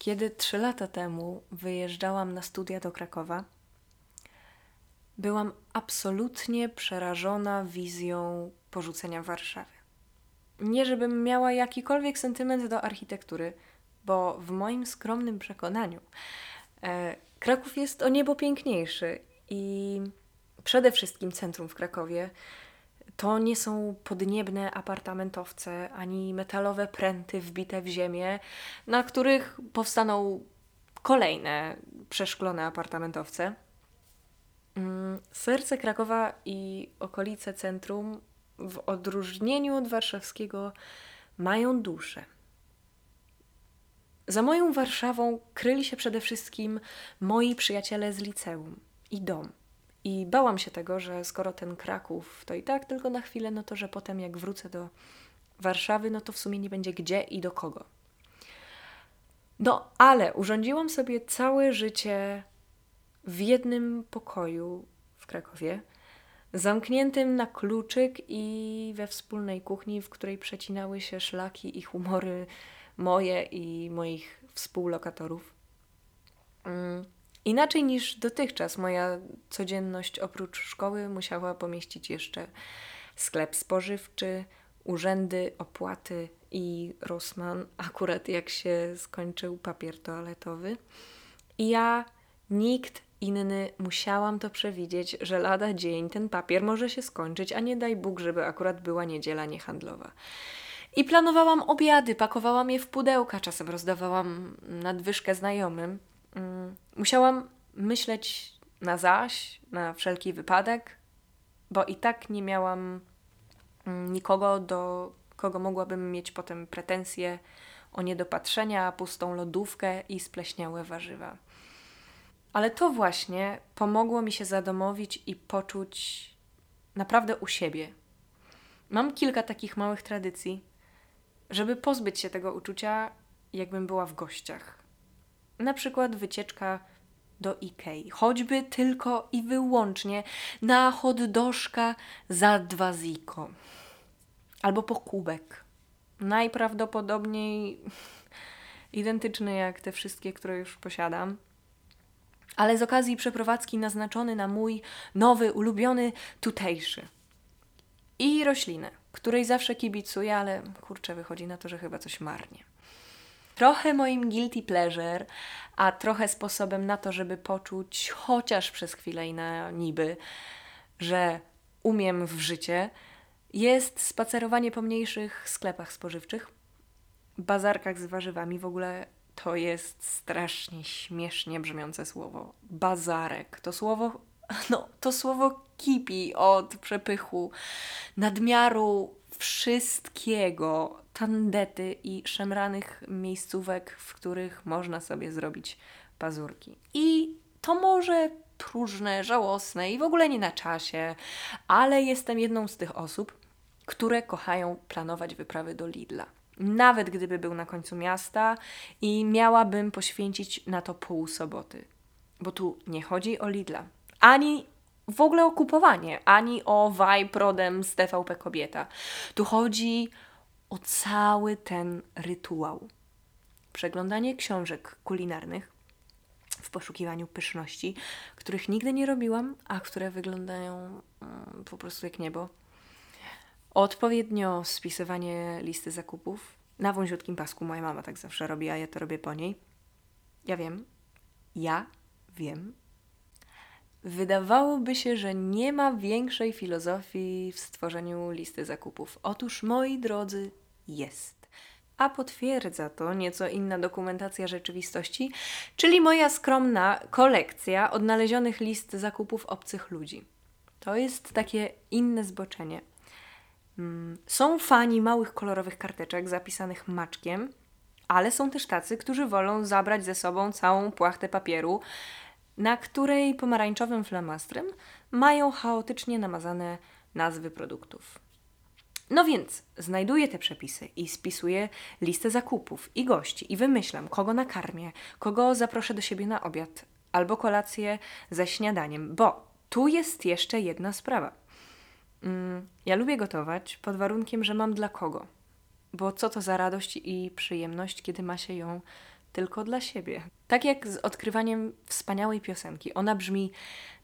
Kiedy trzy lata temu wyjeżdżałam na studia do Krakowa, byłam absolutnie przerażona wizją porzucenia Warszawy. Nie, żebym miała jakikolwiek sentyment do architektury, bo w moim skromnym przekonaniu e, Kraków jest o niebo piękniejszy i przede wszystkim centrum w Krakowie to nie są podniebne apartamentowce ani metalowe pręty wbite w ziemię, na których powstaną kolejne przeszklone apartamentowce. Mm, serce Krakowa i okolice centrum, w odróżnieniu od warszawskiego, mają duszę. Za moją Warszawą kryli się przede wszystkim moi przyjaciele z liceum i dom. I bałam się tego, że skoro ten Kraków to i tak tylko na chwilę, no to że potem jak wrócę do Warszawy, no to w sumie nie będzie gdzie i do kogo. No, ale urządziłam sobie całe życie w jednym pokoju w Krakowie, zamkniętym na kluczyk i we wspólnej kuchni, w której przecinały się szlaki i humory moje i moich współlokatorów. Mm. Inaczej niż dotychczas moja codzienność oprócz szkoły musiała pomieścić jeszcze sklep spożywczy, urzędy, opłaty i Rossmann, akurat jak się skończył papier toaletowy. I ja, nikt inny, musiałam to przewidzieć, że lada dzień ten papier może się skończyć, a nie daj Bóg, żeby akurat była niedziela niehandlowa. I planowałam obiady, pakowałam je w pudełka, czasem rozdawałam nadwyżkę znajomym. Musiałam myśleć na zaś, na wszelki wypadek, bo i tak nie miałam mm, nikogo, do kogo mogłabym mieć potem pretensje o niedopatrzenia, pustą lodówkę i spleśniałe warzywa. Ale to właśnie pomogło mi się zadomowić i poczuć naprawdę u siebie. Mam kilka takich małych tradycji, żeby pozbyć się tego uczucia, jakbym była w gościach. Na przykład wycieczka do Ikei, choćby tylko i wyłącznie na hotdożka za dwa ziko. Albo po kubek. Najprawdopodobniej identyczny jak te wszystkie, które już posiadam. Ale z okazji przeprowadzki naznaczony na mój nowy, ulubiony tutejszy. I roślinę, której zawsze kibicuję, ale kurczę, wychodzi na to, że chyba coś marnie trochę moim guilty pleasure, a trochę sposobem na to, żeby poczuć chociaż przez chwilę i na niby, że umiem w życie, jest spacerowanie po mniejszych sklepach spożywczych, bazarkach z warzywami. W ogóle to jest strasznie śmiesznie brzmiące słowo. Bazarek. To słowo, no, to słowo kipi od przepychu, nadmiaru wszystkiego, tandety i szemranych miejscówek, w których można sobie zrobić pazurki. I to może próżne, żałosne i w ogóle nie na czasie, ale jestem jedną z tych osób, które kochają planować wyprawy do Lidla. Nawet gdyby był na końcu miasta i miałabym poświęcić na to pół soboty. Bo tu nie chodzi o Lidla, ani w ogóle o kupowanie, ani o vibe rodem z TVP Kobieta. Tu chodzi o cały ten rytuał. Przeglądanie książek kulinarnych w poszukiwaniu pyszności, których nigdy nie robiłam, a które wyglądają um, po prostu jak niebo. Odpowiednio spisywanie listy zakupów na wąziutkim pasku. Moja mama tak zawsze robi, a ja to robię po niej. Ja wiem, ja wiem, Wydawałoby się, że nie ma większej filozofii w stworzeniu listy zakupów. Otóż, moi drodzy, jest. A potwierdza to nieco inna dokumentacja rzeczywistości, czyli moja skromna kolekcja odnalezionych list zakupów obcych ludzi. To jest takie inne zboczenie. Mm, są fani małych kolorowych karteczek zapisanych maczkiem, ale są też tacy, którzy wolą zabrać ze sobą całą płachtę papieru na której pomarańczowym flamastrem mają chaotycznie namazane nazwy produktów. No więc znajduję te przepisy i spisuję listę zakupów i gości i wymyślam, kogo nakarmię, kogo zaproszę do siebie na obiad albo kolację ze śniadaniem, bo tu jest jeszcze jedna sprawa. Mm, ja lubię gotować pod warunkiem, że mam dla kogo. Bo co to za radość i przyjemność, kiedy ma się ją tylko dla siebie. Tak jak z odkrywaniem wspaniałej piosenki. Ona brzmi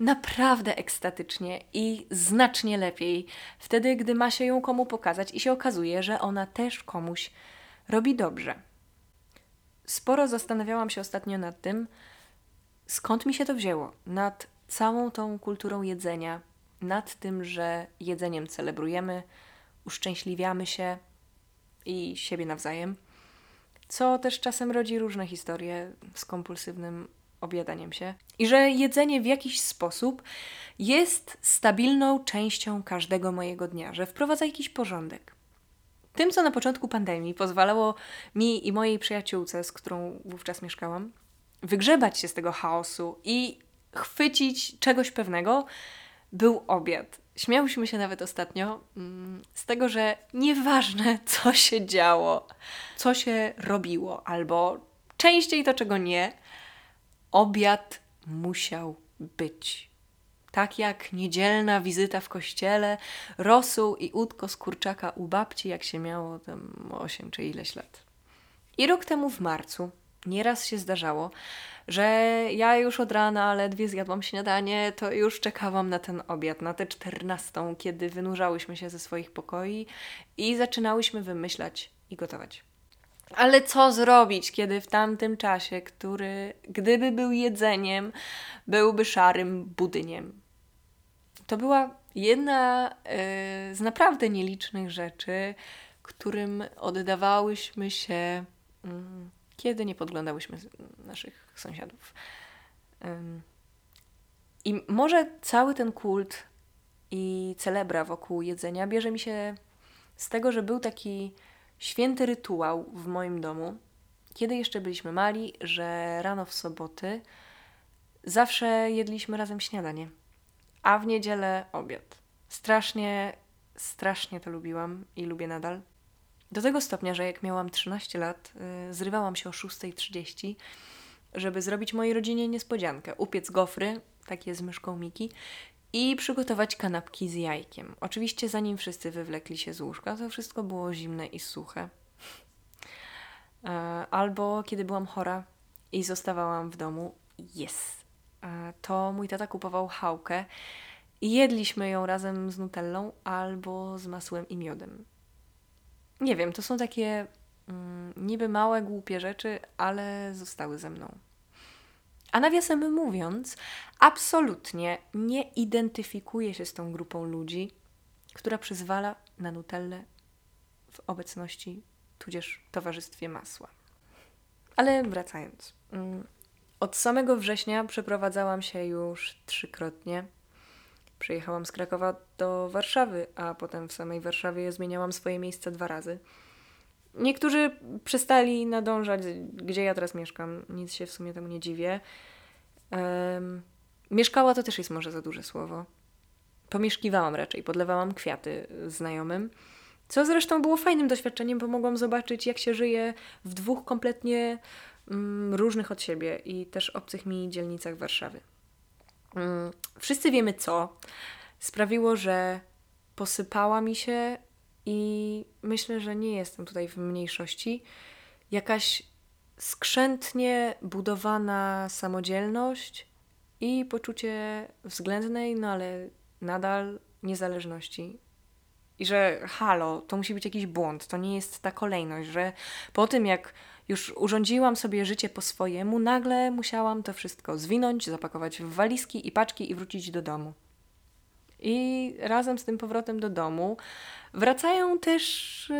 naprawdę ekstatycznie i znacznie lepiej wtedy, gdy ma się ją komu pokazać i się okazuje, że ona też komuś robi dobrze. Sporo zastanawiałam się ostatnio nad tym, skąd mi się to wzięło. Nad całą tą kulturą jedzenia, nad tym, że jedzeniem celebrujemy, uszczęśliwiamy się i siebie nawzajem, co też czasem rodzi różne historie z kompulsywnym objadaniem się. I że jedzenie w jakiś sposób jest stabilną częścią każdego mojego dnia, że wprowadza jakiś porządek. Tym, co na początku pandemii pozwalało mi i mojej przyjaciółce, z którą wówczas mieszkałam, wygrzebać się z tego chaosu i chwycić czegoś pewnego, był obiad. Śmiałyśmy się nawet ostatnio mm, z tego, że nieważne co się działo, co się robiło, albo częściej to czego nie, obiad musiał być. Tak jak niedzielna wizyta w kościele, rosół i udko z kurczaka u babci, jak się miało tam 8 czy ileś lat. I rok temu w marcu nieraz się zdarzało, że ja już od rana ledwie zjadłam śniadanie, to już czekałam na ten obiad, na tę czternastą, kiedy wynurzałyśmy się ze swoich pokoi i zaczynałyśmy wymyślać i gotować. Ale co zrobić, kiedy w tamtym czasie, który gdyby był jedzeniem, byłby szarym budyniem? To była jedna y, z naprawdę nielicznych rzeczy, którym oddawałyśmy się. Y, kiedy nie podglądałyśmy naszych sąsiadów. I może cały ten kult i celebra wokół jedzenia bierze mi się z tego, że był taki święty rytuał w moim domu, kiedy jeszcze byliśmy mali, że rano w soboty zawsze jedliśmy razem śniadanie, a w niedzielę obiad. Strasznie, strasznie to lubiłam i lubię nadal. Do tego stopnia, że jak miałam 13 lat, yy, zrywałam się o 6.30, żeby zrobić mojej rodzinie niespodziankę. Upiec gofry, takie z myszką Miki, i przygotować kanapki z jajkiem. Oczywiście zanim wszyscy wywlekli się z łóżka, to wszystko było zimne i suche. E, albo kiedy byłam chora i zostawałam w domu, yes, e, to mój tata kupował chałkę i jedliśmy ją razem z nutellą albo z masłem i miodem nie wiem, to są takie mm, niby małe, głupie rzeczy, ale zostały ze mną. A nawiasem mówiąc, absolutnie nie identyfikuję się z tą grupą ludzi, która przyzwala na nutellę w obecności, tudzież towarzystwie masła. Ale wracając. Mm, od samego września przeprowadzałam się już trzykrotnie Przyjechałam z Krakowa do Warszawy, a potem w samej Warszawie zmieniałam swoje miejsce dwa razy. Niektórzy przestali nadążać, gdzie ja teraz mieszkam. Nic się w sumie temu nie dziwię. Um, mieszkała to też jest może za duże słowo. Pomieszkiwałam raczej, podlewałam kwiaty znajomym. Co zresztą było fajnym doświadczeniem, bo mogłam zobaczyć, jak się żyje w dwóch kompletnie mm, różnych od siebie i też obcych mi dzielnicach Warszawy. Mm, wszyscy wiemy co, sprawiło, że posypała mi się i myślę, że nie jestem tutaj w mniejszości. Jakaś skrzętnie budowana samodzielność i poczucie względnej, no ale nadal niezależności. I że halo, to musi być jakiś błąd, to nie jest ta kolejność, że po tym jak już urządziłam sobie życie po swojemu, nagle musiałam to wszystko zwinąć, zapakować w walizki i paczki i wrócić do domu. I razem z tym powrotem do domu wracają też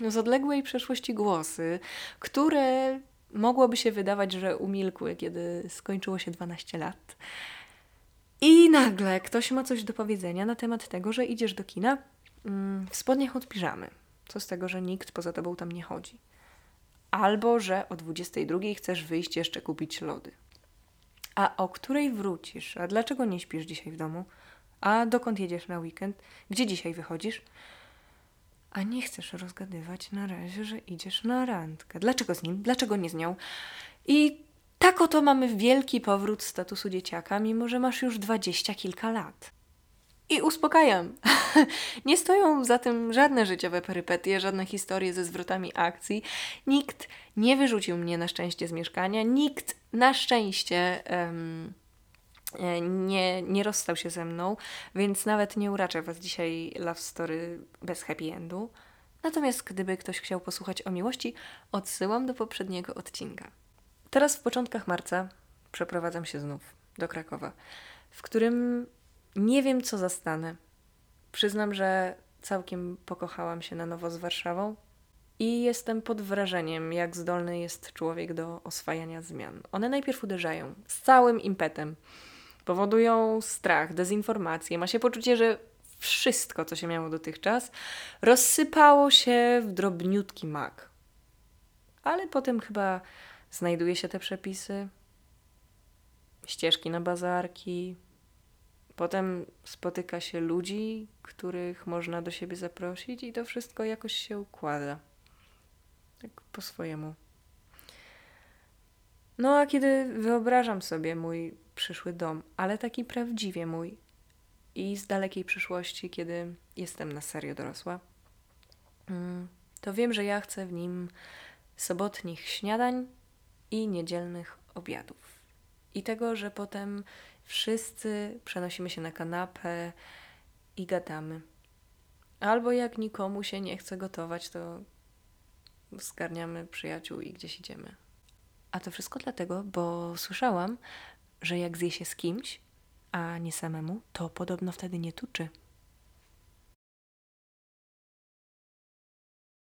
yy, z odległej przeszłości głosy, które mogłoby się wydawać, że umilkły, kiedy skończyło się 12 lat. I nagle ktoś ma coś do powiedzenia na temat tego, że idziesz do kina mm, w spodniach od piżamy. Co z tego, że nikt poza tobą tam nie chodzi albo że o 22 chcesz wyjść jeszcze kupić lody. A o której wrócisz? A dlaczego nie śpisz dzisiaj w domu? A dokąd jedziesz na weekend? Gdzie dzisiaj wychodzisz? A nie chcesz rozgadywać na razie, że idziesz na randkę. Dlaczego z nim? Dlaczego nie z nią? I tak oto mamy wielki powrót statusu dzieciaka, mimo że masz już dwadzieścia kilka lat. I uspokajam. nie stoją za tym żadne życiowe perypetie, żadne historie ze zwrotami akcji. Nikt nie wyrzucił mnie na szczęście z mieszkania, nikt na szczęście um, nie, nie rozstał się ze mną, więc nawet nie uraczę Was dzisiaj love story bez happy endu. Natomiast gdyby ktoś chciał posłuchać o miłości, odsyłam do poprzedniego odcinka. Teraz w początkach marca przeprowadzam się znów do Krakowa, w którym nie wiem, co zastanę. Przyznam, że całkiem pokochałam się na nowo z Warszawą i jestem pod wrażeniem, jak zdolny jest człowiek do oswajania zmian. One najpierw uderzają z całym impetem, powodują strach, dezinformację, ma się poczucie, że wszystko, co się miało dotychczas, rozsypało się w drobniutki mak. Ale potem chyba znajduje się te przepisy, ścieżki na bazarki. Potem spotyka się ludzi, których można do siebie zaprosić, i to wszystko jakoś się układa. Tak po swojemu. No a kiedy wyobrażam sobie mój przyszły dom, ale taki prawdziwie mój i z dalekiej przyszłości, kiedy jestem na serio dorosła, mm, to wiem, że ja chcę w nim sobotnich śniadań i niedzielnych obiadów. I tego, że potem wszyscy przenosimy się na kanapę i gadamy. Albo jak nikomu się nie chce gotować, to zgarniamy przyjaciół i gdzieś idziemy. A to wszystko dlatego, bo słyszałam, że jak zje się z kimś, a nie samemu, to podobno wtedy nie tuczy.